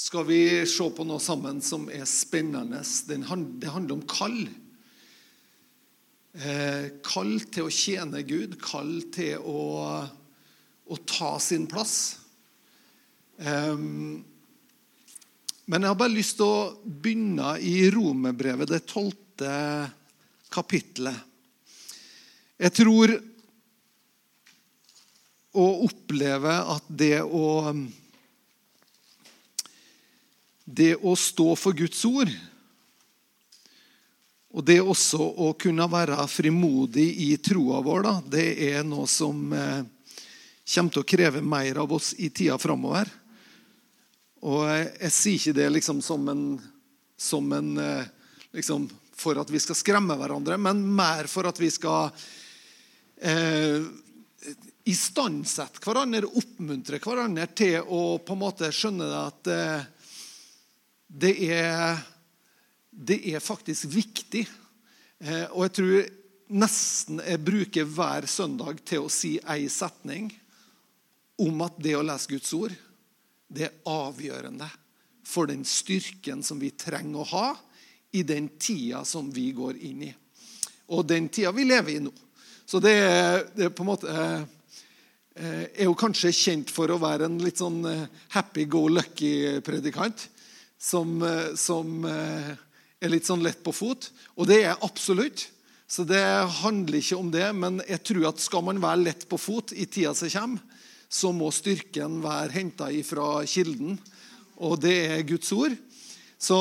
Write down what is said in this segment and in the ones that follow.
skal vi se på noe sammen som er spennende. Det handler om kall. Eh, kall til å tjene Gud, kall til å, å ta sin plass. Um, men jeg har bare lyst til å begynne i Romerbrevet, det tolvte kapittelet. Jeg tror å oppleve at det å Det å stå for Guds ord og det også å kunne være frimodig i troa vår, da, det er noe som eh, kommer til å kreve mer av oss i tida framover. Og jeg, jeg, sier ikke det liksom som en, som en eh, liksom, for at vi skal skremme hverandre, men mer for at vi skal eh, istandsette hverandre, oppmuntre hverandre til å på en måte skjønne at eh, det, er, det er faktisk viktig. Eh, og jeg tror nesten jeg bruker hver søndag til å si ei setning om at det å lese Guds ord det er avgjørende for den styrken som vi trenger å ha i den tida som vi går inn i. Og den tida vi lever i nå. Så det er, det er på en måte eh, eh er jo kanskje kjent for å være en litt sånn happy go lucky-predikant. Som, eh, som er litt sånn lett på fot. Og det er absolutt. Så det handler ikke om det. Men jeg tror at skal man være lett på fot i tida som kommer, så må styrken være henta ifra kilden, og det er Guds ord. Så,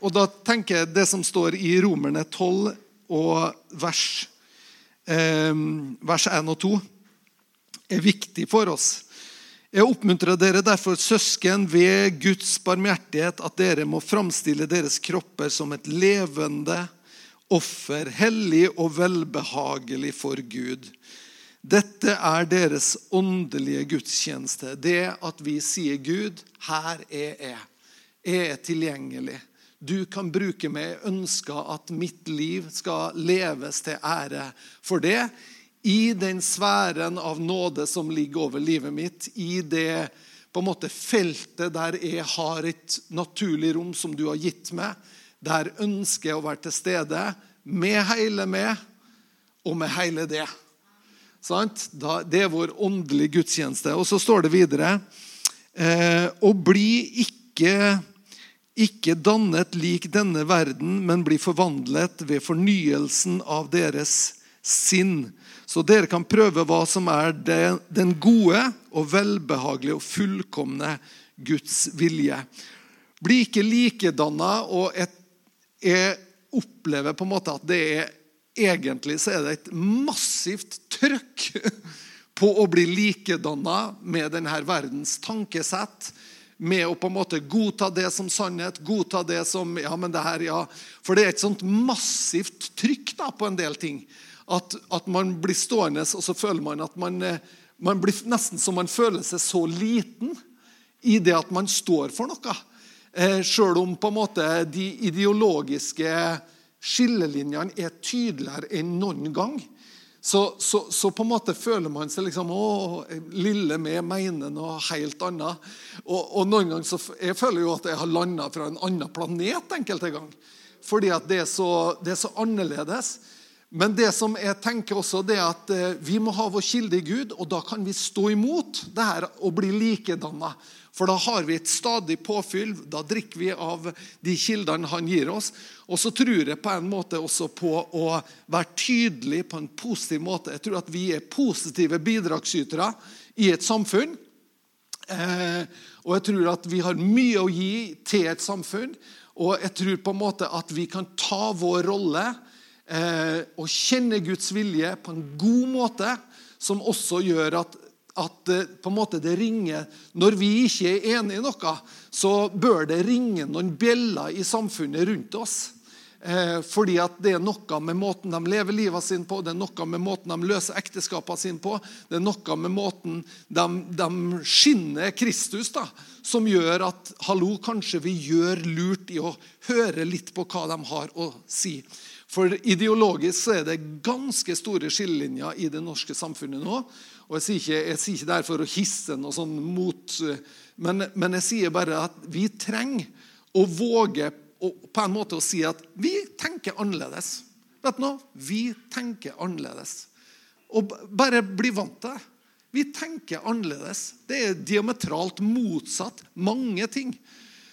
og da tenker jeg det som står i Romerne 12 og vers, eh, vers 1 og 2, er viktig for oss. Jeg oppmuntrer dere derfor, søsken, ved Guds barmhjertighet, at dere må framstille deres kropper som et levende offer, hellig og velbehagelig for Gud. Dette er deres åndelige gudstjeneste. Det at vi sier, 'Gud, her er jeg. Jeg er tilgjengelig. Du kan bruke meg. Jeg ønsker at mitt liv skal leves til ære for det.' I den sfæren av nåde som ligger over livet mitt, i det på en måte feltet der jeg har et naturlig rom som du har gitt meg, der ønsker jeg å være til stede med hele meg og med hele det. Det er vår åndelige gudstjeneste. Og så står det videre eh, Og bli ikke, ikke dannet lik denne verden, men bli forvandlet ved fornyelsen av deres sinn. Så dere kan prøve hva som er den gode og velbehagelige og fullkomne Guds vilje. Bli ikke likedanna. Og jeg opplever på en måte at det er egentlig så er det et massivt trøkk på å bli likedanna med denne verdens tankesett. Med å på en måte godta det som sannhet, godta det som Ja, men det her, ja. For det er et sånt massivt trykk da på en del ting. At, at man blir stående, og så føler man at man, eh, man blir nesten som man føler seg så liten i det at man står for noe. Eh, Sjøl om på en måte de ideologiske skillelinjene er tydeligere enn noen gang. Så, så, så, på en måte føler man seg liksom Å, lille meg mener noe helt annet. Og, og noen ganger så Jeg føler jo at jeg har landa fra en annen planet enkelte ganger. Fordi at det er, så, det er så annerledes. Men det som jeg tenker også, det er at eh, vi må ha vår kilde i Gud, og da kan vi stå imot det her og bli likedanna. For da har vi et stadig påfyll. Da drikker vi av de kildene han gir oss. Og så tror jeg på en måte også på å være tydelig på en positiv måte. Jeg tror at vi er positive bidragsytere i et samfunn. Eh, og jeg tror at vi har mye å gi til et samfunn. Og jeg tror på en måte at vi kan ta vår rolle og kjenne Guds vilje på en god måte, som også gjør at, at eh, på en måte det ringer Når vi ikke er enige i noe, så bør det ringe noen bjeller i samfunnet rundt oss. Eh, fordi at det er noe med måten de lever livet sitt på, det er noe med måten de løser ekteskapene sine på, det er noe med måten de, de skinner Kristus da, som gjør at hallo, kanskje vi gjør lurt i å høre litt på hva de har å si. For ideologisk så er det ganske store skillelinjer i det norske samfunnet nå. Og Jeg sier ikke, jeg sier ikke det for å hisse noe sånn mot men, men, jeg sier bare at vi trenger å våge å, på en måte å si at vi tenker annerledes. Vet du noe? Vi tenker annerledes. Og bare bli vant til det. Vi tenker annerledes. Det er diametralt motsatt mange ting.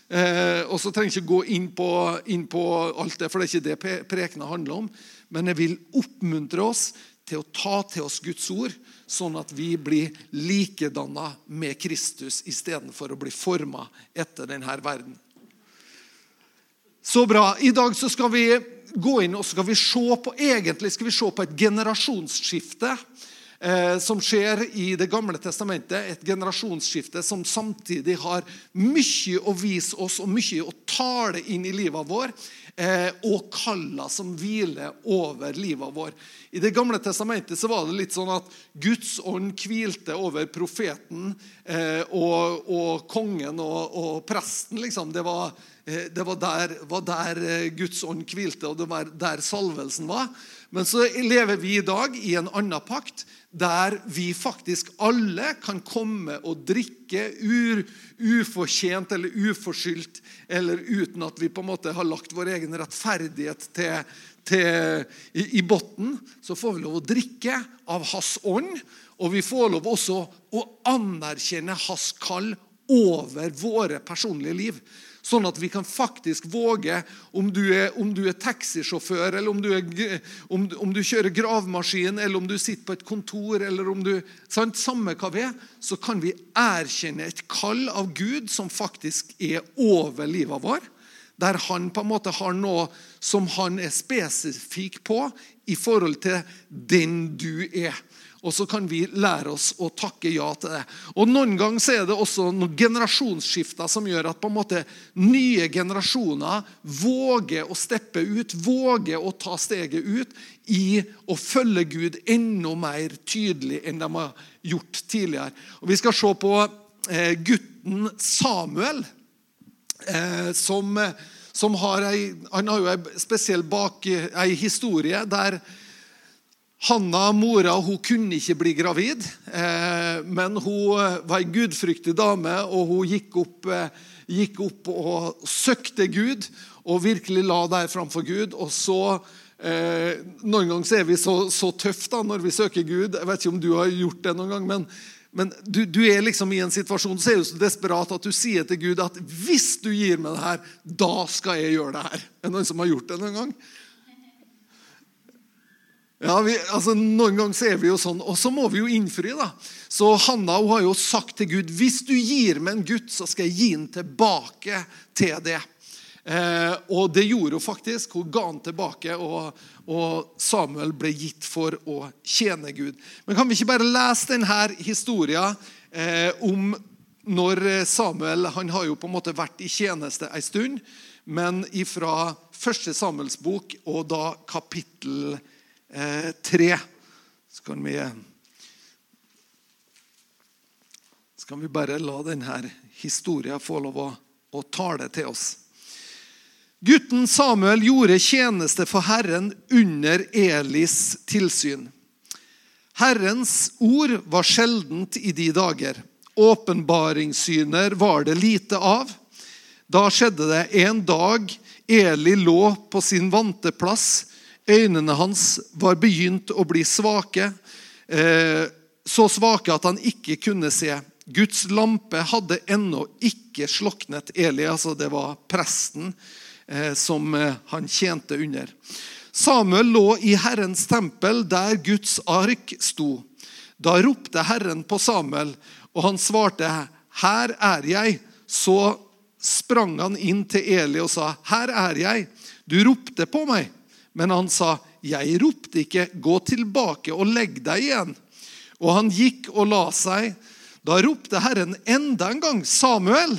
Eh, og så trenger jeg ikke gå inn på, inn på, alt det, for det er ikke det prekena handler om. Men jeg vil oppmuntre oss til å ta til oss Guds ord, sånn at vi blir likedanna med Kristus istedenfor å bli forma etter denne verden. Så bra. I dag så skal vi gå inn og skal vi se på egentlig skal vi se på et generasjonsskifte eh, som skjer i Det gamle testamentet. Et generasjonsskifte som samtidig har mye å vise oss og mye å tale inn i livet vår. Eh, og kalla som hviler over livet vår. I Det gamle testamentet så var det litt sånn at Guds ånd hvilte over profeten eh, og, og, kongen og, og presten. liksom. Det var det var der, var der, eh, Guds ånd hvilte, og det var der salvelsen var. Men så lever vi i dag i en annen pakt, der vi faktisk alle kan komme og drikke ur, ufortjent eller uforskyldt, eller uten at vi på en måte har lagt vår egen rettferdighet til, til, i, i bunnen. Så får vi lov å drikke av Hans ånd, og vi får lov også å anerkjenne Hans kall over våre personlige liv. Sånn at vi kan faktisk våge, om du er, om du er taxisjåfør, eller om du, er, om, om du, kjører gravemaskin, eller om du sitter på et kontor, eller om du sant, Samme hva vi er, så kan vi erkjenne et kall av Gud som faktisk er over livet vår. Der han på en måte har noe som han er spesifikk på i forhold til den du er. Og så kan vi lære oss å takke ja til det. Og Noen ganger er det også noen generasjonsskifter som gjør at på en måte nye generasjoner våger å steppe ut, våger å ta steget ut i å følge Gud enda mer tydelig enn de har gjort tidligere. Og Vi skal se på eh, gutten Samuel, eh, som, som har ei, han har jo en spesiell bak, ei historie der Hanna, mora, hun kunne ikke bli gravid, eh, men hun eh, var en gudfryktig dame, og hun gikk opp, eh, gikk opp og søkte Gud og virkelig la der framfor Gud. Og så Noen ganger er vi så, så tøffe når vi søker Gud. Jeg vet ikke om du har gjort det noen gang, men, men du, du, er liksom i en situasjon så er du så desperat at du sier til Gud at hvis du gir meg det her, da skal jeg gjøre det her. Er det noen som har gjort det noen gang? Ja, vi, altså Noen ganger så er vi jo sånn, og så må vi jo innfri. da. Så Hanna hun har jo sagt til Gud hvis du gir meg en gutt, så skal jeg gi den tilbake til det. Eh, og det gjorde hun faktisk. Hun ga den tilbake, og, og, Samuel ble gitt for å tjene Gud. Men kan vi ikke bare lese denne historien eh, om når Samuel han har jo på en måte vært i tjeneste en stund, men ifra første Samuels bok og da kapittel 1 eh, 3 så kan vi, så kan vi bare la denne historien få lov å, å tale til oss. Gutten Samuel gjorde tjeneste for Herren under Elis tilsyn. Herrens ord var sjeldent i de dager. Åpenbaringssyner var det lite av. Da skjedde det en dag Eli lå på sin vante plass Øynene hans var begynt å bli svake, eh, så svake at han ikke kunne se. Guds lampe hadde ennå ikke sloknet. Eli, altså det var presten eh, som eh, han tjente under. Samuel lå i Herrens tempel, der Guds ark sto. Da ropte Herren på Samuel, og han svarte, 'Her er jeg.' Så sprang han inn til Eli og sa, 'Her er jeg. Du ropte på meg.' Men han sa, 'Jeg ropte ikke. Gå tilbake og legg deg igjen.' Og han gikk og la seg. Da ropte Herren enda en gang, 'Samuel.'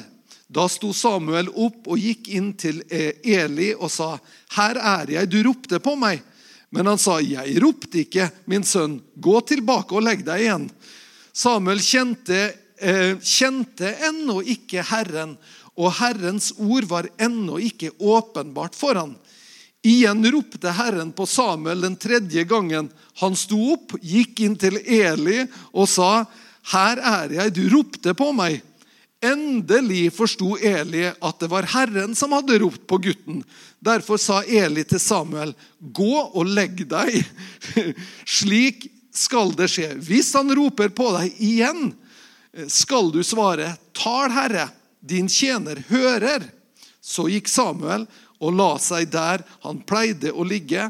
Da sto Samuel opp og gikk inn til eh, Eli og sa, 'Her er jeg. Du ropte på meg.' Men han sa, 'Jeg ropte ikke, min sønn. Gå tilbake og legg deg igjen.' Samuel kjente, eh, kjente ennå ikke Herren, og Herrens ord var ennå ikke åpenbart for han. Igjen ropte Herren på Samuel den tredje gangen. Han sto opp, gikk inn til Eli og sa, 'Her er jeg, du ropte på meg.' Endelig forsto Eli at det var Herren som hadde ropt på gutten. Derfor sa Eli til Samuel, 'Gå og legg deg.' Slik skal det skje. Hvis han roper på deg igjen, skal du svare, 'Tal, Herre, din tjener hører.' Så gikk Samuel og la seg der han pleide å ligge.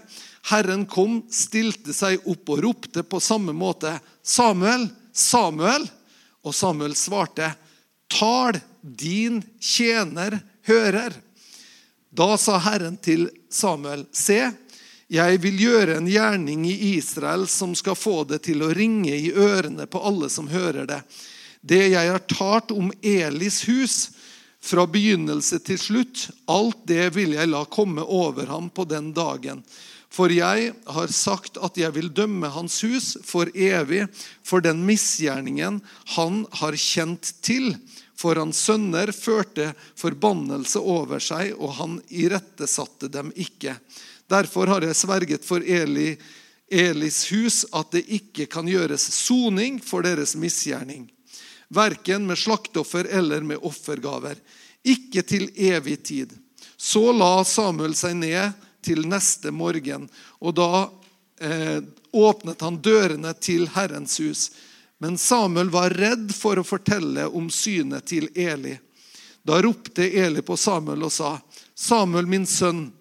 Herren kom, stilte seg opp og ropte på samme måte, 'Samuel, Samuel.' Og Samuel svarte, 'Tal, din tjener hører.' Da sa Herren til Samuel, 'Se, jeg vil gjøre en gjerning i Israel som skal få det til å ringe i ørene på alle som hører det.' Det jeg har talt om Elis hus, fra begynnelse til slutt, alt det vil jeg la komme over ham på den dagen. For jeg har sagt at jeg vil dømme hans hus for evig for den misgjerningen han har kjent til. For hans sønner førte forbannelse over seg, og han irettesatte dem ikke. Derfor har jeg sverget for Eli, Elis hus at det ikke kan gjøres soning for deres misgjerning verken med slakteoffer eller med offergaver. Ikke til evig tid. Så la Samuel seg ned til neste morgen, og da eh, åpnet han dørene til Herrens hus. Men Samuel var redd for å fortelle om synet til Eli. Da ropte Eli på Samuel og sa, 'Samuel, min sønn.'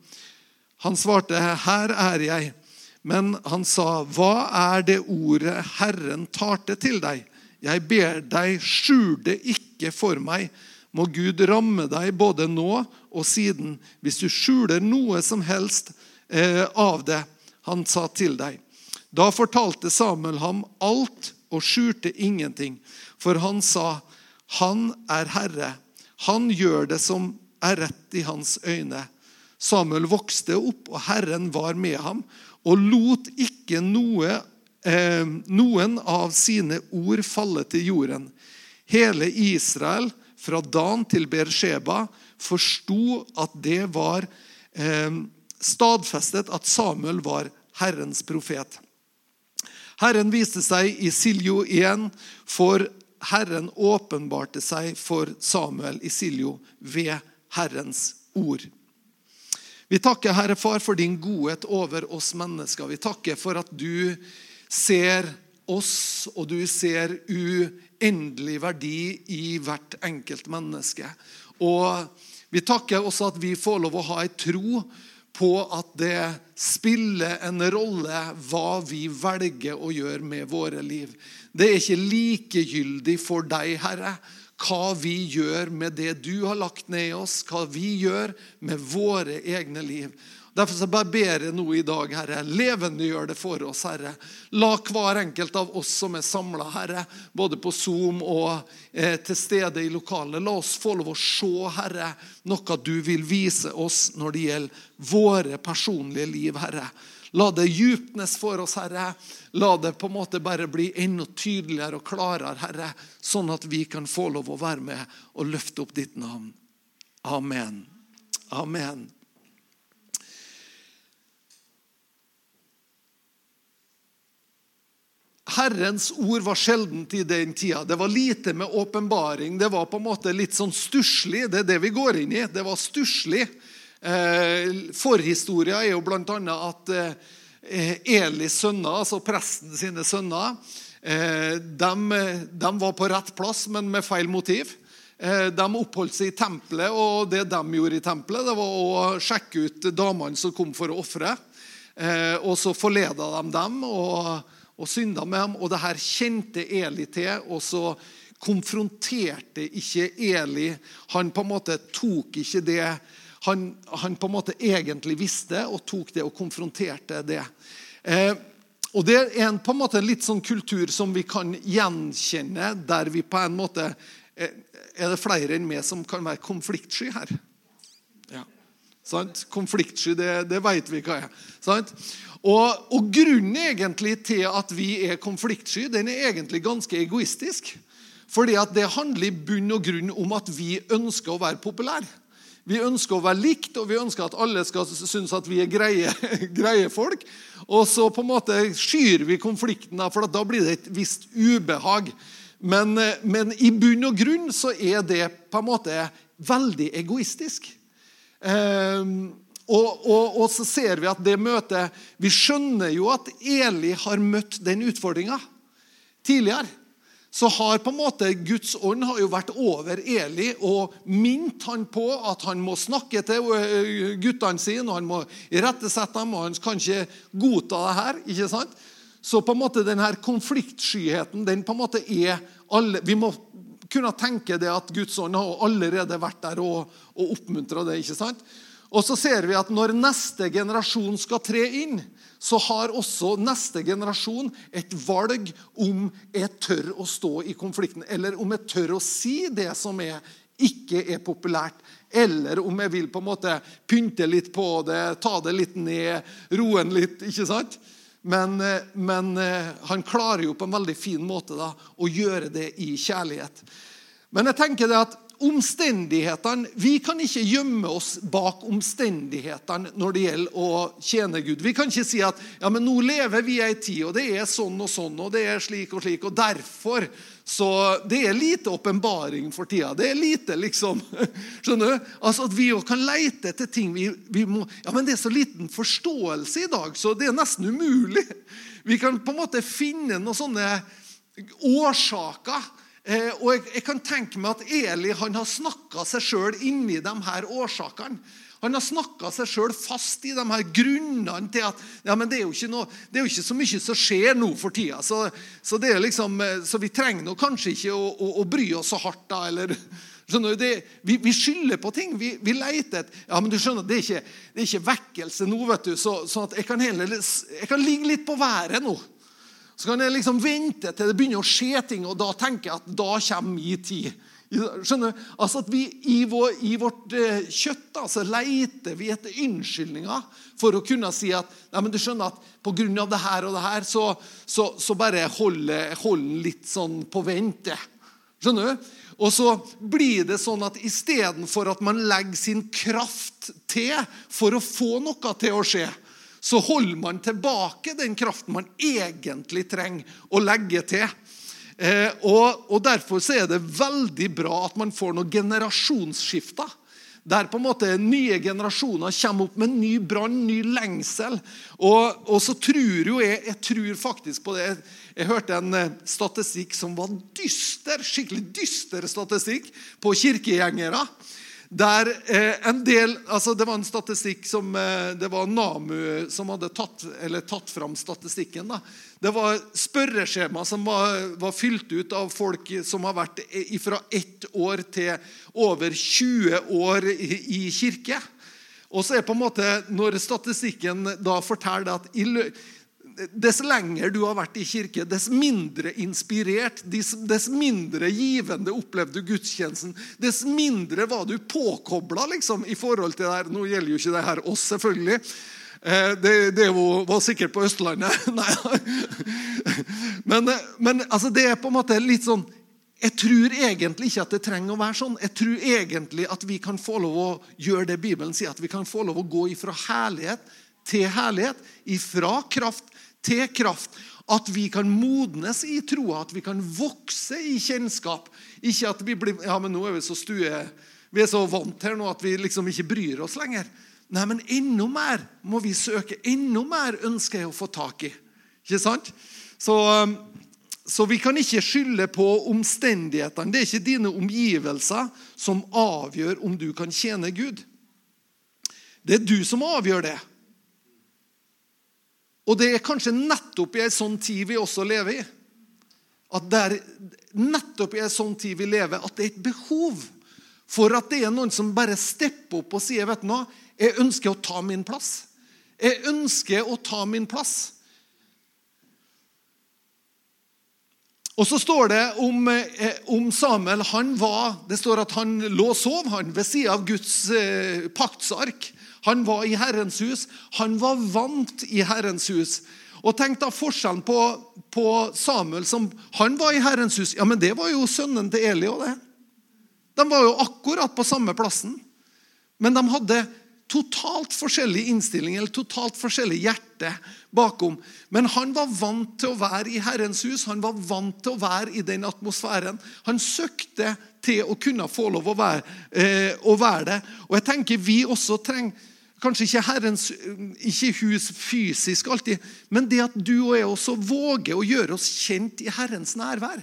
Han svarte, 'Her er jeg.' Men han sa, 'Hva er det ordet Herren talte til deg?' Jeg ber deg, skjul det ikke for meg. Må Gud ramme deg både nå og siden, hvis du skjuler noe som helst eh, av det han sa til deg. Da fortalte Samuel ham alt og skjulte ingenting, for han sa, Han er Herre. Han gjør det som er rett i hans øyne. Samuel vokste opp, og Herren var med ham, og lot ikke noe noen av sine ord falle til jorden. Hele Israel, fra Dan til Beersheba, forsto at det var eh, stadfestet at Samuel var Herrens profet. Herren viste seg i Siljo igjen, for Herren åpenbarte seg for Samuel i Siljo ved Herrens ord. Vi takker, Herre Far, for din godhet over oss mennesker. Vi takker for at du ser oss, og du ser uendelig verdi i hvert enkelt menneske. Og vi takker også at vi får lov å ha ei tro på at det spiller en rolle hva vi velger å gjøre med våre liv. Det er ikke likegyldig for deg, Herre, hva vi gjør med det du har lagt ned i oss, hva vi gjør med våre egne liv. Derfor så bare ber jeg nå i dag, Herre, levendegjør det for oss, Herre. La hver enkelt av oss som er samla, Herre, både på Zoom og eh, til stede i lokalet, la oss få lov å se, Herre, noe du vil vise oss når det gjelder våre personlige liv, Herre. La det djupnes for oss, Herre. La det på en måte bare bli enda tydeligere og klarere, Herre, sånn at vi kan få lov å være med og løfte opp ditt navn. Amen. Amen. Herrens ord var sjeldent i den tida. Det var lite med åpenbaring. Det var på en måte litt sånn stusslig. Det er det vi går inn i. Det var stusslig. Eh, forhistoria er jo bl.a. at eh, Elis sønner, altså presten sine sønner, eh, de, de, var på rett plass, men med feil motiv. De oppholdt seg i tempelet, og det de gjorde i tempelet, det var å sjekke ut damene som kom for å ofre. Og så forleda de dem. og og synda med dem. Og det her kjente Eli til. og så konfronterte ikke Eli. Han på en måte tok ikke det han, han på en måte egentlig visste, og tok det og konfronterte det. Eh, og Det er en, på en måte litt sånn kultur som vi kan gjenkjenne, der vi på en måte eh, Er det flere enn meg som kan være konfliktsky her? Ja. Sant? Konfliktsky, det, det vet vi hva er. Sant? Og, og, Grunnen egentlig til at vi er konfliktsky, den er egentlig ganske egoistisk. Fordi at Det handler i bunn og grunn om at vi ønsker å være populære. Vi ønsker å være likt, og vi ønsker at alle skal synes at vi er greie, greie folk. Og så på en måte skyr vi konflikten, for da blir det et visst ubehag. Men, eh, men, i bunn og grunn så er det på en måte veldig egoistisk. Eh, og, og, og, så ser vi at det møtet Vi skjønner jo at Eli har møtt den utfordringa tidligere så har på en måte Guds ånd har jo vært over Eli og minnet han på at han må snakke til eh, guttene sine, og han må irettesette dem, og han kan ikke godta det her. ikke sant? Så på en måte denne konfliktskyheten den på en måte er alle, Vi må kunne tenke det at Guds ånd har allerede vært der og, og oppmuntra det. ikke sant? Og så ser vi at når neste generasjon skal tre inn, så har også neste generasjon et valg om jeg tør å stå i konflikten, eller om jeg tør å si det som er, ikke er populært, eller om jeg vil på en måte pynte litt på det, ta det litt ned, roe den litt. ikke sant? Men, men, eh, han klarer jo på en veldig fin måte da, å gjøre det i kjærlighet. Men jeg tenker det at omstendighetene Vi kan ikke gjemme oss bak omstendighetene når det gjelder å tjene Gud. Vi kan ikke si at ja, men nå lever vi ei tid, og det er sånn og sånn, og det er slik og slik, og derfor så Det er lite åpenbaring for tida. Det er lite, liksom. Skjønner du? Altså At vi jo kan leite etter ting vi, vi må Ja, men det er så liten forståelse i dag, så det er nesten umulig. Vi kan på en måte finne noen sånne årsaker og jeg, jeg, kan tenke meg at Eli han har snakka seg sjøl inni de her årsakene. Han har snakka seg sjøl fast i de her grunnene til at ja, men det er, noe, det er jo ikke, så mye som skjer nå for tida. Så, så, liksom, eh, så vi trenger nå kanskje ikke å, å, å, bry oss så hardt da. eller skjønner du, det, vi, vi, skylder på ting. Vi, vi leter et, ja, men du skjønner, Det er ikke, det er ikke vekkelse nå, vet du, så, sånn at jeg kan, heller, jeg kan ligge litt på været nå. Så kan jeg liksom vente til det begynner å skje ting, og da tenker jeg at da kommer min tid. Skjønner du? Altså at vi I, vår, i vårt kjøtt kjøtt så leter vi etter unnskyldninger for å kunne si at nei, men du skjønner at pga. det her og det her, så, så, så bare holder den litt sånn på vent. Skjønner du? Og så blir det sånn at istedenfor at man legger sin kraft til for å få noe til å skje, så holder man tilbake den kraften man egentlig trenger å legge til. Eh, og, og, Derfor er det veldig bra at man får noen generasjonsskifter. Der på en måte nye generasjoner kommer opp med ny brann, ny lengsel. Og, og, så tror jo jeg jeg tror faktisk på det. Jeg hørte en eh, statistikk som var dyster, skikkelig dyster statistikk på kirkegjengere. Der eh, en del, altså Det var en statistikk som eh, det var NAMU som hadde tatt, tatt fram statistikken. da. Det var spørreskjema som var, var, fylt ut av folk som har vært fra ett år til over 20 år i, i kirke. Og så er på en måte, Når statistikken da forteller at i, Dess lenger du har vært i kirke, dess mindre inspirert, dess mindre givende opplevde du gudstjenesten. Dess mindre var du påkobla liksom, i forhold til det her. Nå gjelder jo ikke det her oss, selvfølgelig. Eh, det, det var sikkert på Østlandet. Nei. Men, men altså, det er på en måte litt sånn jeg tror egentlig ikke at det trenger å være sånn. Jeg tror egentlig at vi kan få lov å gjøre det Bibelen sier, at vi kan få lov å gå ifra herlighet til herlighet, ifra kraft til kraft. At vi kan modnes i troa, at vi kan vokse i kjennskap. Ikke at vi blir Ja, men nå er vi så stue Vi er så vant her nå at vi liksom ikke bryr oss lenger. Nei, men enda mer må vi søke. Enda mer ønsker jeg å få tak i. Ikke sant? Så, um, så vi kan ikke skylde på omstendighetene. Det er ikke dine omgivelser som avgjør om du kan tjene Gud. Det er du som avgjør det. Og det er kanskje nettopp i ei sånn tid vi også lever i. At det er nettopp i ei sånn tid vi lever, at det er et behov for at det er noen som bare stepper opp og sier vet du noe, jeg ønsker å ta min plass. Jeg ønsker å ta min plass. Og så står det om, eh, om, Samuel han var, Det står at han lå og sov han, ved siden av Guds eh, paktsark. Han var i Herrens hus. Han var vant i Herrens hus. Og tenk da forskjellen på, på, Samuel som Han var i Herrens hus. Ja, men det var jo sønnen til Eli òg, det. De var jo akkurat på samme plassen. Men de hadde totalt forskjellig innstilling eller totalt forskjellig hjerte bakom. Men han var vant til å være i Herrens hus, han var vant til å være i den atmosfæren. Han søkte til å kunne få lov å være, eh, å være det. Og jeg tenker vi også trenger Kanskje ikke Herrens ikke hus fysisk alltid, men det at du og jeg også våger å gjøre oss kjent i Herrens nærvær.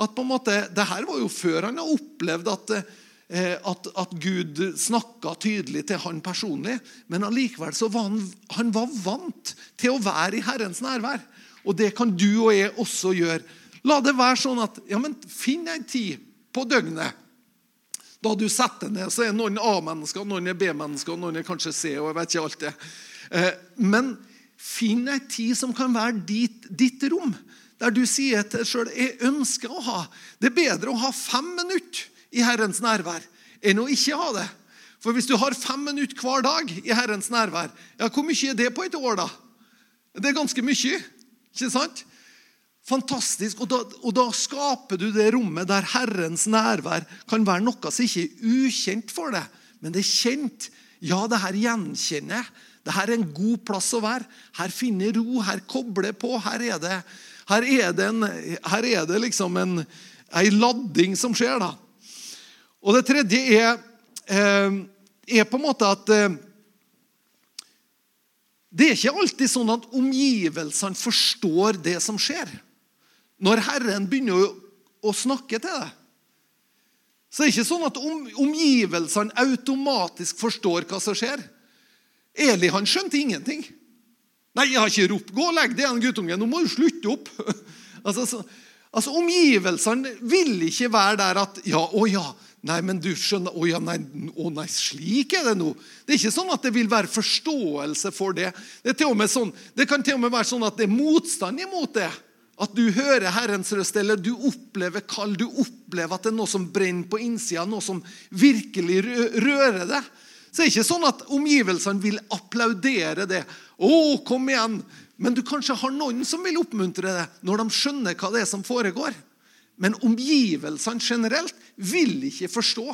At på en måte, det her var jo før han har opplevd at Eh, at, at, Gud snakka tydelig til han personlig. Men allikevel så var han, han var vant til å være i Herrens nærvær. Og det kan du og jeg også gjøre. La det være sånn at ja, men Finn en tid på døgnet da du setter ned. Så er noen A-mennesker, noen er B-mennesker, noen er kanskje C. og jeg vet ikke alt det. Eh, men finn en tid som kan være ditt, ditt rom. Der du sier til deg sjøl jeg ønsker å ha. Det er bedre å ha fem minutter i Herrens nærvær enn å ikke ha det. For hvis du har fem minutter hver dag i Herrens nærvær, ja, hvor mye er det på et år, da? Det er ganske mye. ikke sant? Fantastisk. Og da, og da, skaper du det rommet der Herrens nærvær kan være noe som ikke er ukjent for deg, men det er kjent. Ja, det her gjenkjenner jeg. Det her er en god plass å være. Her finner ro, her kobler på. Her er det, her er det, en, her er det liksom en, en ladding som skjer. da. Og det tredje er, eh, er på en måte at eh, det er ikke alltid sånn at omgivelsene forstår det som skjer. Når Herren begynner å, snakke til deg, så er det ikke sånn at om, omgivelsene automatisk forstår hva som skjer. Eli han skjønte ingenting. 'Nei, jeg har ikke ropt. Gå og legg deg igjen, guttungen. Nå må du slutte opp.' altså, så, altså, Omgivelsene vil ikke være der at 'Ja, å ja, Nei, men du skjønner Å ja, nei, å nei, slik er det nå. Det er ikke sånn at det vil være forståelse for det. Det, sånn, det kan til og med være sånn at det er motstand imot det. At du hører Herrens røst, eller du opplever kall. Du opplever at det er noe som brenner på innsida, noe som virkelig rører deg. Så det er ikke sånn at omgivelsene vil applaudere det. 'Å, kom igjen!' Men du kanskje har noen som vil oppmuntre deg når de skjønner hva det er som foregår. Men omgivelsene generelt vil ikke forstå.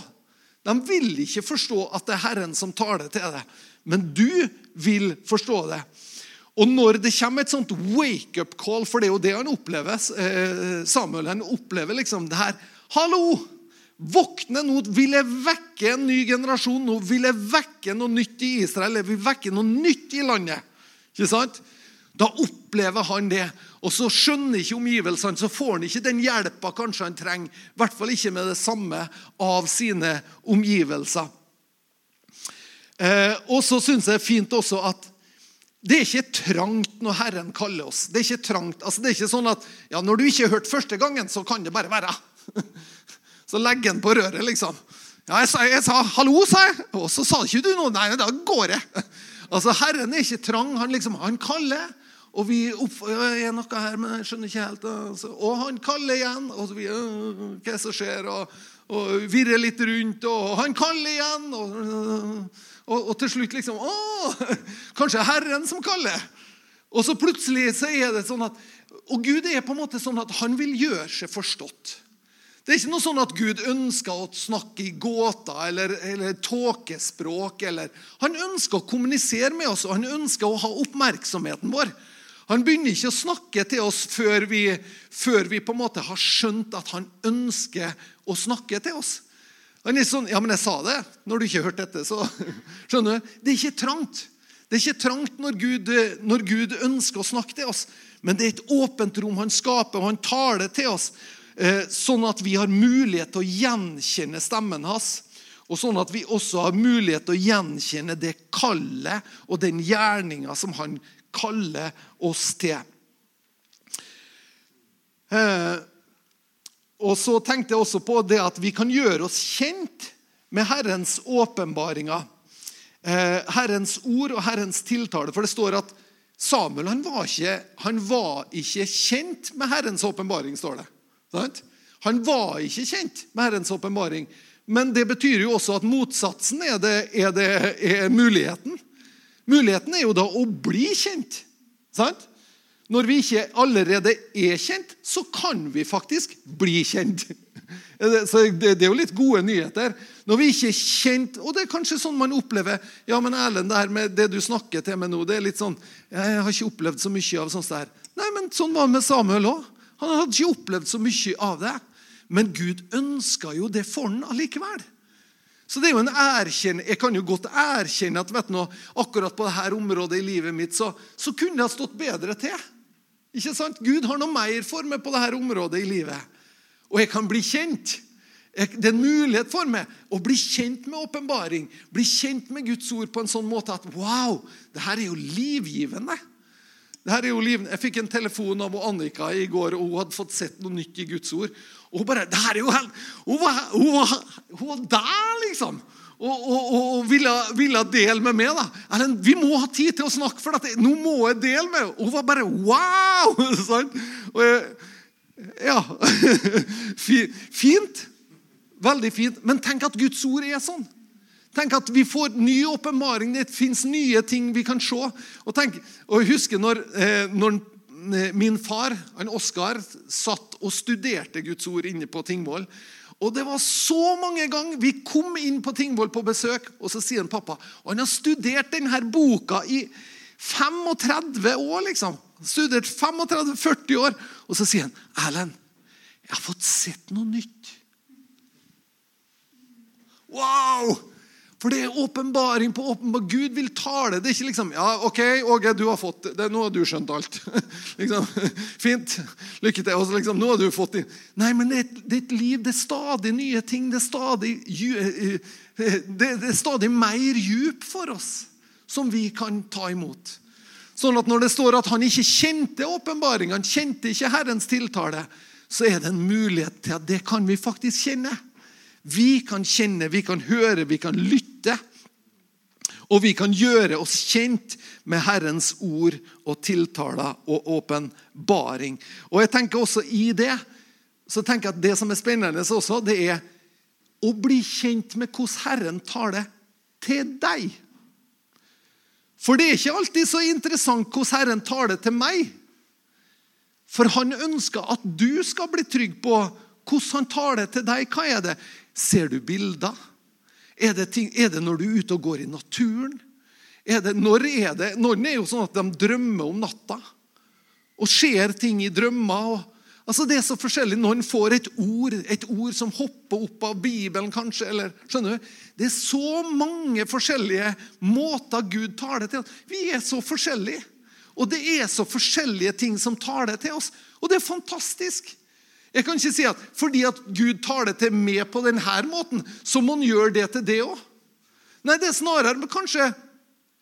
De vil ikke forstå at det er Herren som taler til deg. Men du vil forstå det. Og når det kommer et sånt wake-up call, for det er jo det han opplever eh, Samuel han opplever liksom det her Hallo! Våkne nå! Vil jeg vekke en ny generasjon? Nå vil jeg vekke noe nytt i Israel. Jeg vil vekke noe nytt i landet. Ikke sant? Da opplever han det. Og så skjønner ikke omgivelsene, så får han ikke den hjelpa kanskje han trenger. I hvert fall ikke med det samme av sine omgivelser. Eh, og så syns jeg det er fint også at det er ikke trangt når Herren kaller oss. Det er ikke trangt. Altså, det er ikke sånn at ja, når du ikke har hørt første gangen, så kan det bare være. Så legger han på røret, liksom. Ja, jeg sa, jeg sa 'hallo', sa jeg. Og så sa ikke du noe. Nei, da går jeg. Altså, Herren er ikke trang. Han, liksom, han kaller. Og vi opp, er noe her, men jeg skjønner ikke helt. Altså. Og han kaller igjen. Og vi, hva som skjer? Og, og virrer litt rundt. Og han kaller igjen. Og, og, og til slutt liksom Å, kanskje Herren som kaller. Og så plutselig så er det sånn at Og Gud er på en måte sånn at han vil gjøre seg forstått. Det er ikke noe sånn at Gud ønsker å snakke i gåter eller, eller tåkespråk. Eller. Han ønsker å kommunisere med oss, og han ønsker å ha oppmerksomheten vår. Han begynner ikke å snakke til oss før vi, før vi på en måte har skjønt at han ønsker å snakke til oss. Han er sånn, ja, men jeg sa det når du ikke hørte dette. så skjønner du, Det er ikke trangt. Det er ikke trangt når Gud, når Gud ønsker å snakke til oss, men det er et åpent rom han skaper, og han taler til oss, eh, sånn at vi har mulighet til å gjenkjenne stemmen hans. Og sånn at vi også har mulighet til å gjenkjenne det kallet og den gjerninga som han kaller oss til. Eh, og så tenkte jeg også på det at vi kan gjøre oss kjent med Herrens åpenbaringer. Eh, Herrens ord og Herrens tiltale. For det står at Samuel han var, ikke, han var ikke kjent med Herrens åpenbaring. står det. Han var ikke kjent med Herrens åpenbaring. Men det betyr jo også at motsatsen er, det, er, det, er muligheten. Muligheten er jo da å bli kjent. Sant? Når vi ikke allerede er kjent, så kan vi faktisk bli kjent. Så det, er jo litt gode nyheter. Når vi ikke er kjent Og det er kanskje sånn man opplever Ja, men Erlend, det her med det du snakker til meg nå, det er litt sånn Jeg har ikke opplevd så mye av sånt der. Nei, men sånn var det med Samuel òg. Han hadde ikke opplevd så mye av det. Men Gud ønska jo det for han allikevel. Så det er jo en erkjenn, Jeg kan jo godt erkjenne at vet du, akkurat på dette området i livet mitt så, så kunne det ha stått bedre til. Ikke sant? Gud har noe mer for meg på dette området i livet. Og jeg kan bli kjent. Det er en mulighet for meg å bli kjent med åpenbaring. Bli kjent med Guds ord på en sånn måte at wow, det her er jo livgivende. Det her er jo liv. Jeg fikk en telefon av Annika i går, og hun hadde fått sett noe nytt i Guds ord. Og Hun bare, det her er jo helt, hun var, hun var, hun var der, liksom. Og, og, og ville, ville, dele med meg. da. Ellen, vi må ha tid til å snakke, for dette. nå må jeg dele med henne. Hun var bare wow! Sånn. Jeg, ja. Fint. Veldig fint. Men tenk at Guds ord er sånn. Tenk at vi får ny åpenbaring. Det fins nye ting vi kan se. Og, tenk, og jeg husker når, eh, når eh, min far, han Oskar, satt og studerte Guds ord inne på Tingvoll. Og det var så mange ganger vi kom inn på Tingvoll på besøk, og så sier han pappa og Han har studert denne boka i 35 år, liksom. Studert 35-40 år. Og så sier han, 'Erlend, jeg har fått sett noe nytt.' Wow! For det er åpenbaring på åpenbar. Gud vil tale. Det er ikke liksom Ja, OK, Åge, du har fått det. Nå har du skjønt alt. liksom, Fint. Lykke til. Og så liksom, nå har du fått det. Nei, men det er, et, liv. Det er stadig nye ting. Det er stadig, eh, eh, det er stadig mer djup for oss som vi kan ta imot. Sånn at når det står at han ikke kjente åpenbaring, han kjente ikke Herrens tiltale, så er det en mulighet til at det kan vi faktisk kjenne. Vi kan kjenne, vi kan høre, vi kan lytte. Og vi kan gjøre oss kjent med Herrens ord og tiltaler og åpenbaring. Og jeg tenker også i det så tenker jeg at det som er spennende også, det er å bli kjent med hvordan Herren taler til deg. For det er ikke alltid så interessant hvordan Herren taler til meg. For han ønsker at du skal bli trygg på hvordan han taler til deg. Hva er det? Ser du bilder? Er det, ting, er det når du er ute og går i naturen? Er det, når er det? Noen er jo sånn at de drømmer om natta og ser ting i drømmer. Og, altså Det er så forskjellig. Noen får et ord et ord som hopper opp av Bibelen, kanskje. eller skjønner du? Det er så mange forskjellige måter Gud taler til oss. Vi er så forskjellige. Og det er så forskjellige ting som taler til oss. Og det er fantastisk. Jeg kan ikke si at fordi at Gud tar det til meg på denne måten, så må han gjøre det til det òg. Nei, det er snarere men kanskje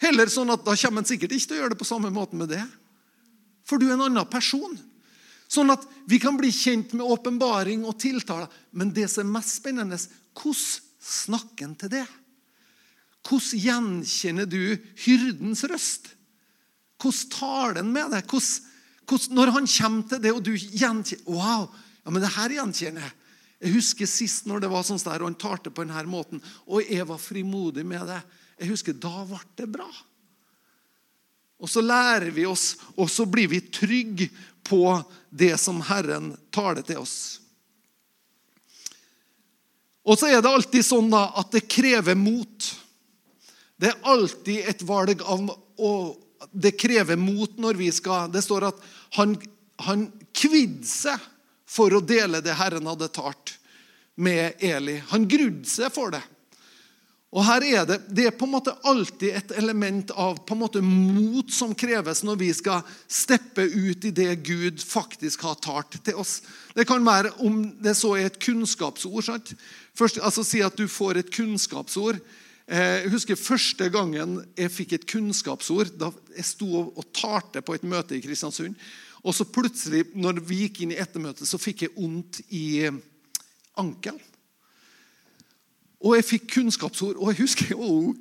heller sånn at da kommer han sikkert ikke til å gjøre det på samme måte med det. For du er en annen person. Sånn at vi kan bli kjent med åpenbaring og tiltaler. Men det som er mest spennende, hvordan snakker han til det? Hvordan gjenkjenner du hyrdens røst? Hvordan taler han med deg? Hvordan, hvordan, når han kommer til det, og du gjenkjenner Wow! Ja, men det her gjenkjenner jeg. Jeg husker sist når det var sånn der, og han talte på denne måten, og jeg var frimodig med det. Jeg husker Da ble det bra. Og så lærer vi oss, og så blir vi trygge på det som Herren taler til oss. Og så er det alltid sånn da, at det krever mot. Det er alltid et valg av og Det krever mot når vi skal Det står at han, han kvidde seg for å dele det Herren hadde talt med Eli. Han grudde seg for det. Og her er Det det er på en måte alltid et element av på en måte mot som kreves når vi skal steppe ut i det Gud faktisk har talt til oss. Det kan være om det så er et kunnskapsord. sant? Først, altså Si at du får et kunnskapsord. Eh, jeg husker Første gangen jeg fikk et kunnskapsord, da jeg sto og talte på et møte i Kristiansund. Og så plutselig, når vi gikk inn i ettermøtet, så fikk jeg vondt i ankelen. Og jeg fikk kunnskapsord, og jeg husker jeg var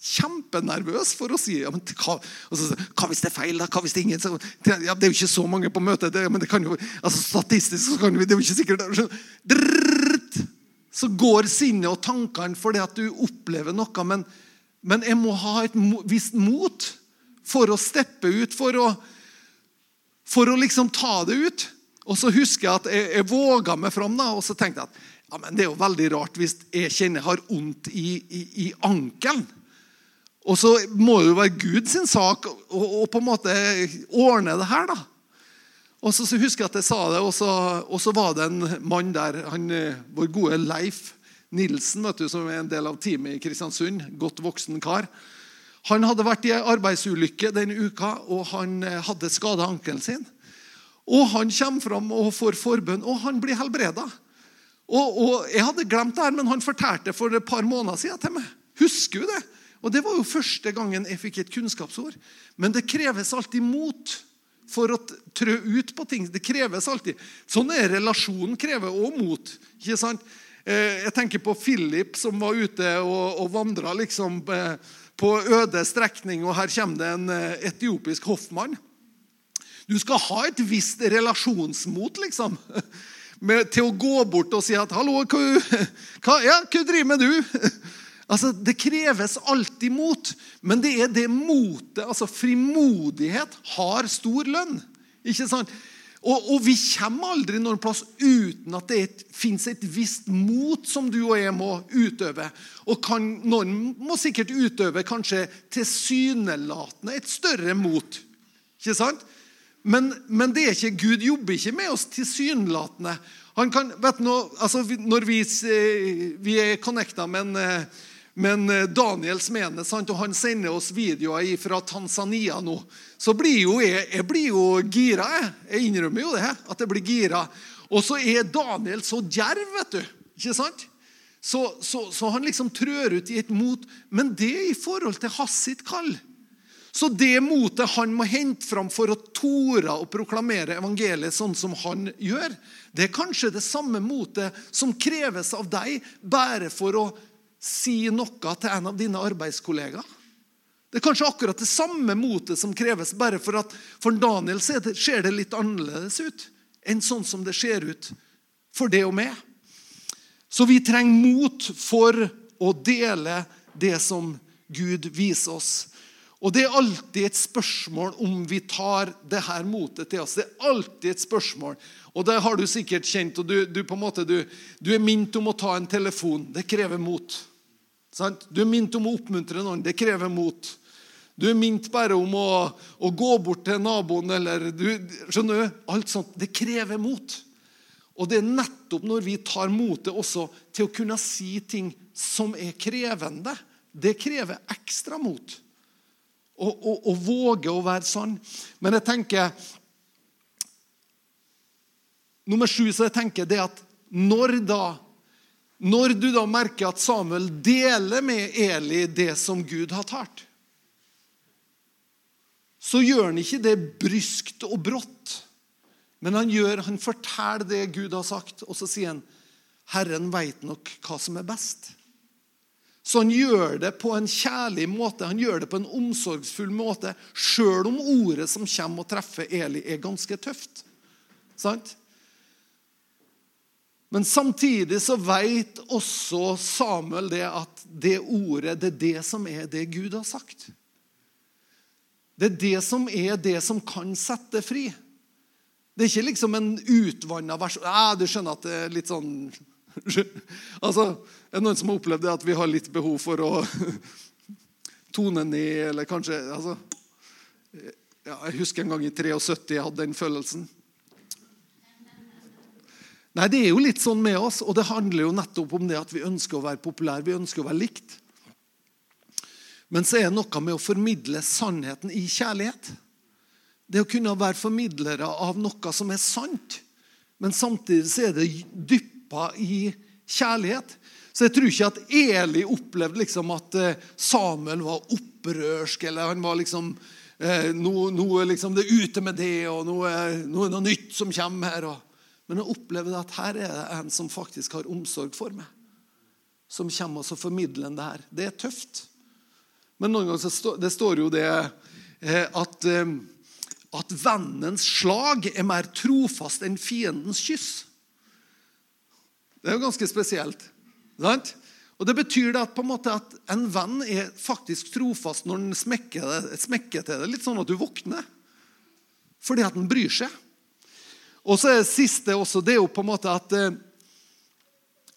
kjempenervøs for å si ja, men hva, så, hva hvis det er feil. da? Hva hvis Det er ingen? Så, ja, det er jo ikke så mange på møtet. Det, men det kan jo, altså Statistisk så kan vi, det er jo ikke sikkert drrrt, Så går sinnet og tankene fordi at du opplever noe. Men, men jeg må ha et visst mot for å steppe ut, for å for å liksom ta det ut. Og så husker jeg at jeg, jeg våga meg fram, da, og så tenkte jeg at ja, men det er jo veldig rart hvis jeg kjenner jeg har vondt i, i, i ankelen. Og så må det jo være Guds sak å på en måte ordne det her, da. Og så, så husker jeg at jeg sa det, og så, og så var det en mann der, han, eh, vår gode Leif Nilsen, vet du, som er en del av teamet i Kristiansund. Godt voksen kar. Han hadde vært i arbeidsulykke denne uka, og han eh, hadde skada ankelen sin. Og Han kommer fram og får forbønn, og han blir helbreda. Og, og, Jeg hadde glemt det her, men han fortalte for et par måneder siden til meg. Husker du det? Og Det var jo første gangen jeg fikk et kunnskapsord. Men det kreves alltid mot for å trø ut på ting. Det kreves alltid. Sånn er relasjonen krever også mot. ikke sant? Eh, jeg tenker på Philip som var ute og, og vandra liksom eh, på øde strekning, og her kommer det en eh, etiopisk hoffmann. Du skal ha et visst relasjonsmot liksom, med, til å gå bort og si at 'Hallo, hva, hva, ja, hva driver med du?' Altså, Det kreves alltid mot, men det er det motet altså Frimodighet har stor lønn. ikke sant? Og, og, vi kommer aldri noen plass uten at det fins et visst mot som du og jeg må utøve. Og kan, noen må sikkert utøve kanskje tilsynelatende et større mot. Ikke sant? Men, men, det er ikke, Gud jobber ikke med oss tilsynelatende. Han kan, vet du, altså, når vi, eh, vi er connecta med en, eh, med en eh, Daniel Smene, og han sender oss videoer fra Tanzania nå, så blir jo jeg, jeg blir jo gira. Jeg. jeg innrømmer jo det, at jeg blir gira. Og så er Daniel så djerv, vet du. Ikke sant? Så, så, så, han liksom trør ut i et mot. Men det er i forhold til hans sitt kall. Så det motet han må hente fram for å tore å proklamere evangeliet sånn som han gjør, det er kanskje det samme motet som kreves av deg bare for å si noe til en av dine arbeidskollegaer. Det er kanskje akkurat det samme motet som kreves, bare for at for Daniel ser det litt annerledes ut enn sånn som det ser ut for det og meg. Så vi trenger mot for å dele det som Gud viser oss. Og Det er alltid et spørsmål om vi tar det her motet til oss. Det er alltid et spørsmål. Og Det har du sikkert kjent. og Du, du, måte, du, du er minnet om å ta en telefon. Det krever mot. Du er minnet om å oppmuntre noen. Det krever mot. Du er minnet bare om å, å, gå bort til naboen eller du, Skjønner du? Alt sånt. Det krever mot. Og det er nettopp når vi tar motet også til å kunne si ting som er krevende. Det krever ekstra mot å våge å være sann. Men jeg tenker Nummer sju så jeg tenker det at når da når du da merker at Samuel deler med Eli det som Gud har talt, så gjør han ikke det bryskt og brått. Men han, gjør, han forteller det Gud har sagt, og så sier han, 'Herren veit nok hva som er best'. Så han gjør det på en kjærlig måte, han gjør det på en omsorgsfull måte, sjøl om ordet som kommer og treffer Eli, er ganske tøft. Sant? Men samtidig så vet også Samuel det at det ordet, det er det som er det Gud har sagt. Det er det som er det som kan sette fri. Det er ikke liksom en utvanna vers. Ja, du skjønner at det er litt sånn altså, Er det noen som har opplevd det at vi har litt behov for å tone ned, eller kanskje altså, ja, Jeg husker en gang i 73 jeg hadde den følelsen. Nei, Det er jo litt sånn med oss, og det handler jo nettopp om det at vi ønsker å være populære, vi ønsker å være likt. Men så er det noe med å formidle sannheten i kjærlighet. Det å kunne være formidlere av noe som er sant, men samtidig så er det dyppa i kjærlighet. Så jeg tror ikke at Eli opplevde liksom at eh, Samuel var opprørsk, eller han var liksom eh, noe, noe liksom, Det er ute med det, og nå er det noe nytt som kommer her. Og, men jeg opplevde at her er det en som faktisk har omsorg for meg. Som kommer og formidler det her. Det er tøft. Men noen ganger stå, det står jo det eh, at, at vennens slag er mer trofast enn fiendens kyss. Det er jo ganske spesielt. Sant? Og Det betyr at, på en at en venn er faktisk trofast når den smekker, smekker til det. Litt sånn at du våkner. Fordi at den bryr seg. Og så er det siste også, det er jo på en måte at, eh,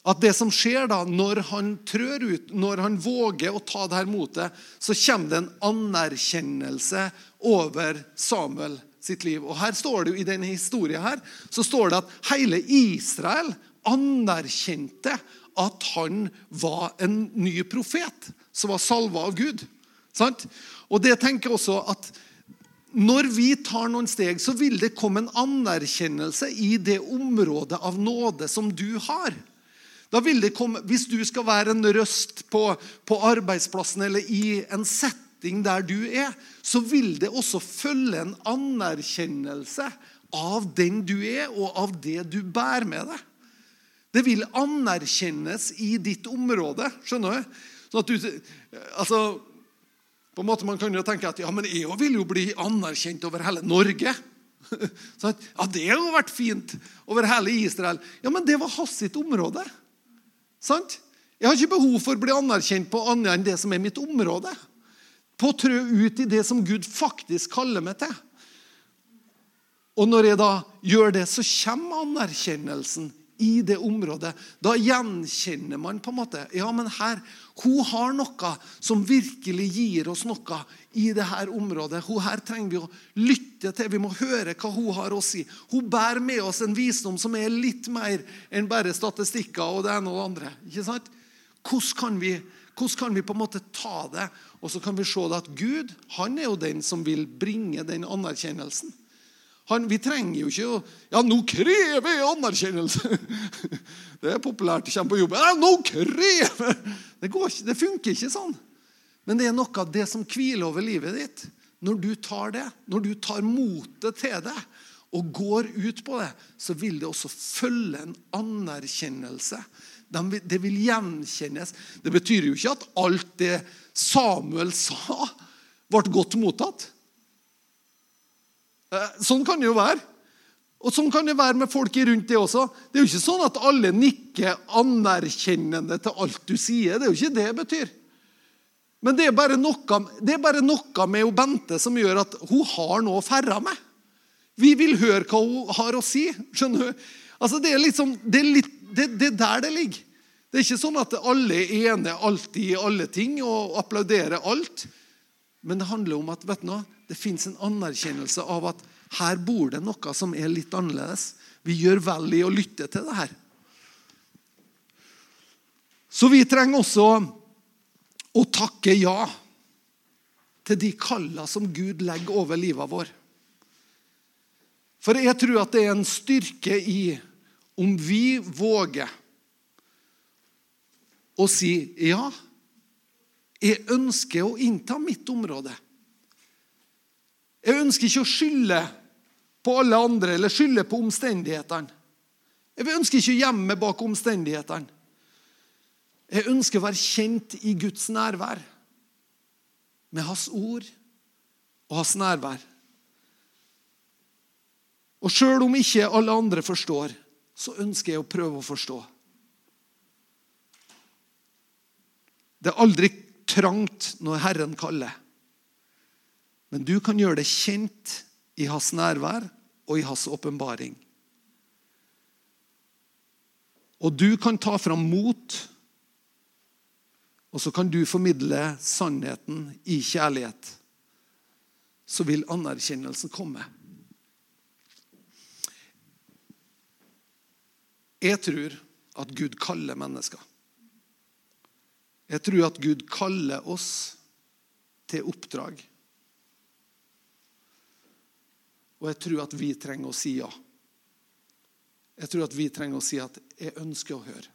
at det som skjer da, når han trør ut, når han våger å ta det her motet, så kommer det en anerkjennelse over Samuel sitt liv. Og her står det jo I denne historien her, så står det at hele Israel anerkjente at han var en ny profet som var salva av Gud. Sant? Og det tenker jeg også at når vi tar noen steg, så vil det komme en anerkjennelse i det området av nåde som du har. Da vil det komme, Hvis du skal være en røst på, på arbeidsplassen eller i en setting der du er, så vil det også følge en anerkjennelse av den du er, og av det du bærer med deg. Det vil anerkjennes i ditt område. Skjønner du? Sånn at du altså, på en måte Man kan jo tenke at ja, men jeg vil jo bli anerkjent over hele Norge. Så ja, Det har jo vært fint over hele Israel. Ja, Men det var hans sitt område. Sant? Jeg har ikke behov for å bli anerkjent på annet enn det som er mitt område. På å trø ut i det som Gud faktisk kaller meg til. Og når jeg da gjør det, så kommer anerkjennelsen i det området. Da gjenkjenner man på en måte Ja, men her, hun har noe som virkelig gir oss noe i det her området. Hun her trenger vi å lytte til. Vi må høre hva hun har å si. Hun bærer med oss en visdom som er litt mer enn bare statistikker og det ene og det andre. Ikke sant? Hvordan kan vi, hvordan kan vi på en måte ta det? Og så kan vi se at Gud han er jo den som vil bringe den anerkjennelsen. Han, vi trenger jo ikke å Ja, nå krever jeg anerkjennelse! Det er populært å komme på jobben. Ja, nå krever det, ikke, det funker ikke sånn. Men det er noe av det som hviler over livet ditt. Når du tar det, når du tar motet til det og går ut på det, så vil det også følge en anerkjennelse. Det vil gjenkjennes. Det betyr jo ikke at alt det Samuel sa, ble godt mottatt. Eh, sånn kan det jo være. Og Sånn kan det være med folk rundt det også. Det er jo ikke sånn at alle nikker anerkjennende til alt du sier. Det er jo ikke det det betyr. Men det er bare noe, det er bare noe med Bente som gjør at hun har noe å ferde med. Vi vil høre hva hun har å si. skjønner du? Altså, det, er liksom, det, er litt, det, det er der det ligger. Det er ikke sånn at alle er enige alltid i alle ting og applauderer alt. Men det handler om at vet du noe, det fins en anerkjennelse av at her bor det noe som er litt annerledes. Vi gjør vel i å lytte til det her. Så vi trenger også å takke ja til de kalla som Gud legger over livet vår. For jeg tror at det er en styrke i om vi våger å si ja, jeg ønsker å innta mitt område. Jeg ønsker ikke å skylde på alle andre eller skylde på omstendighetene. Jeg ønsker ikke å gjemme bak omstendighetene. Jeg ønsker å være kjent i Guds nærvær, med Hans ord og Hans nærvær. Og sjøl om ikke alle andre forstår, så ønsker jeg å prøve å forstå. Det er aldri trangt når Herren kaller. Men du kan gjøre det kjent i hans nærvær og i hans åpenbaring. Og du kan ta fram mot, og så kan du formidle sannheten i kjærlighet. Så vil anerkjennelsen komme. Jeg tror at Gud kaller mennesker. Jeg tror at Gud kaller oss til oppdrag. Og jeg tror at vi trenger å si ja. Jeg tror at vi trenger å si at 'jeg ønsker å høre'.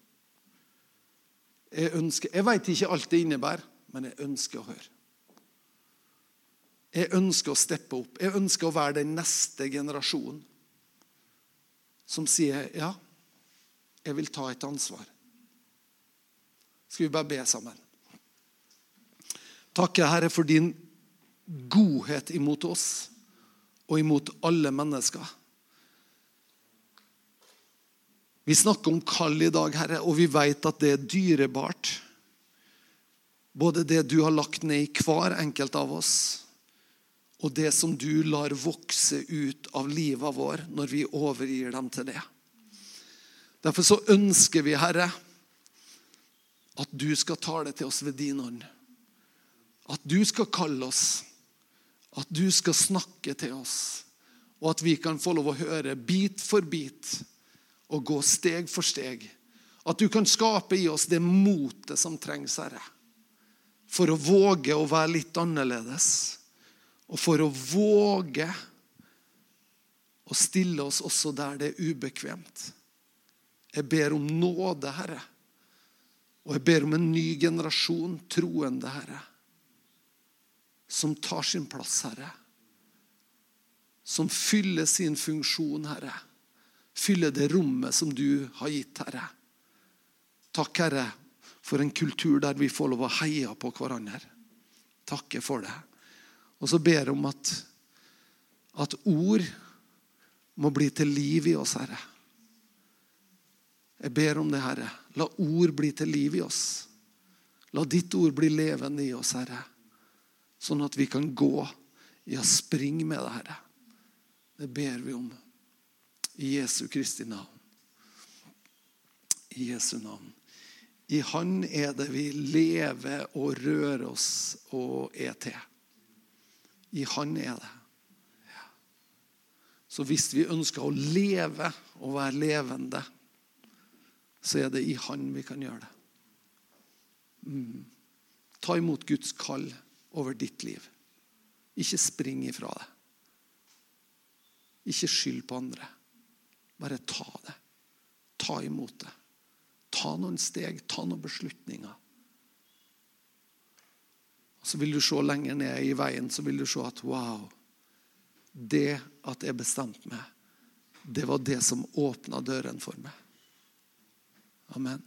Jeg, ønsker, jeg vet ikke alt det innebærer, men jeg ønsker å høre. Jeg ønsker å steppe opp. Jeg ønsker å være den neste generasjonen som sier 'ja, jeg vil ta et ansvar'. Skal vi bare be sammen? Takke, Herre, for din godhet imot oss og imot alle mennesker. Vi snakker om kall i dag, Herre, og vi vet at det er dyrebart. Både det du har lagt ned i hver enkelt av oss, og det som du lar vokse ut av livet vår når vi overgir dem til det. Derfor så ønsker vi, Herre, at du skal tale til oss ved din ånd. At du skal kalle oss, at du skal snakke til oss, og at vi kan få lov å høre bit for bit og gå steg for steg. At du kan skape i oss det motet som trengs, Herre, for å våge å være litt annerledes og for å våge å stille oss også der det er ubekvemt. Jeg ber om nåde, Herre. Og jeg ber om en ny generasjon troende, Herre. Som tar sin plass, Herre. Som fyller sin funksjon, Herre. Fyller det rommet som du har gitt, Herre. Takk, Herre, for en kultur der vi får lov å heie på hverandre. Takke for det. Og så ber jeg om at, at ord må bli til liv i oss, Herre. Jeg ber om det, Herre. La ord bli til liv i oss. La ditt ord bli levende i oss, Herre. Sånn at vi kan gå, ja, springe med det, Herre. Det ber vi om. I Jesu Kristi navn. I Jesu navn. I Han er det vi lever og rører oss og er til. I Han er det. Ja. Så hvis vi ønsker å leve og være levende, så er det i Han vi kan gjøre det. Mm. Ta imot Guds kall over ditt liv. Ikke spring ifra det. Ikke skyld på andre. Bare ta det. Ta imot det. Ta noen steg, ta noen beslutninger. Så vil du se lenger ned i veien så vil du se at wow, det at jeg bestemte meg, det var det som åpna døren for meg. Amen.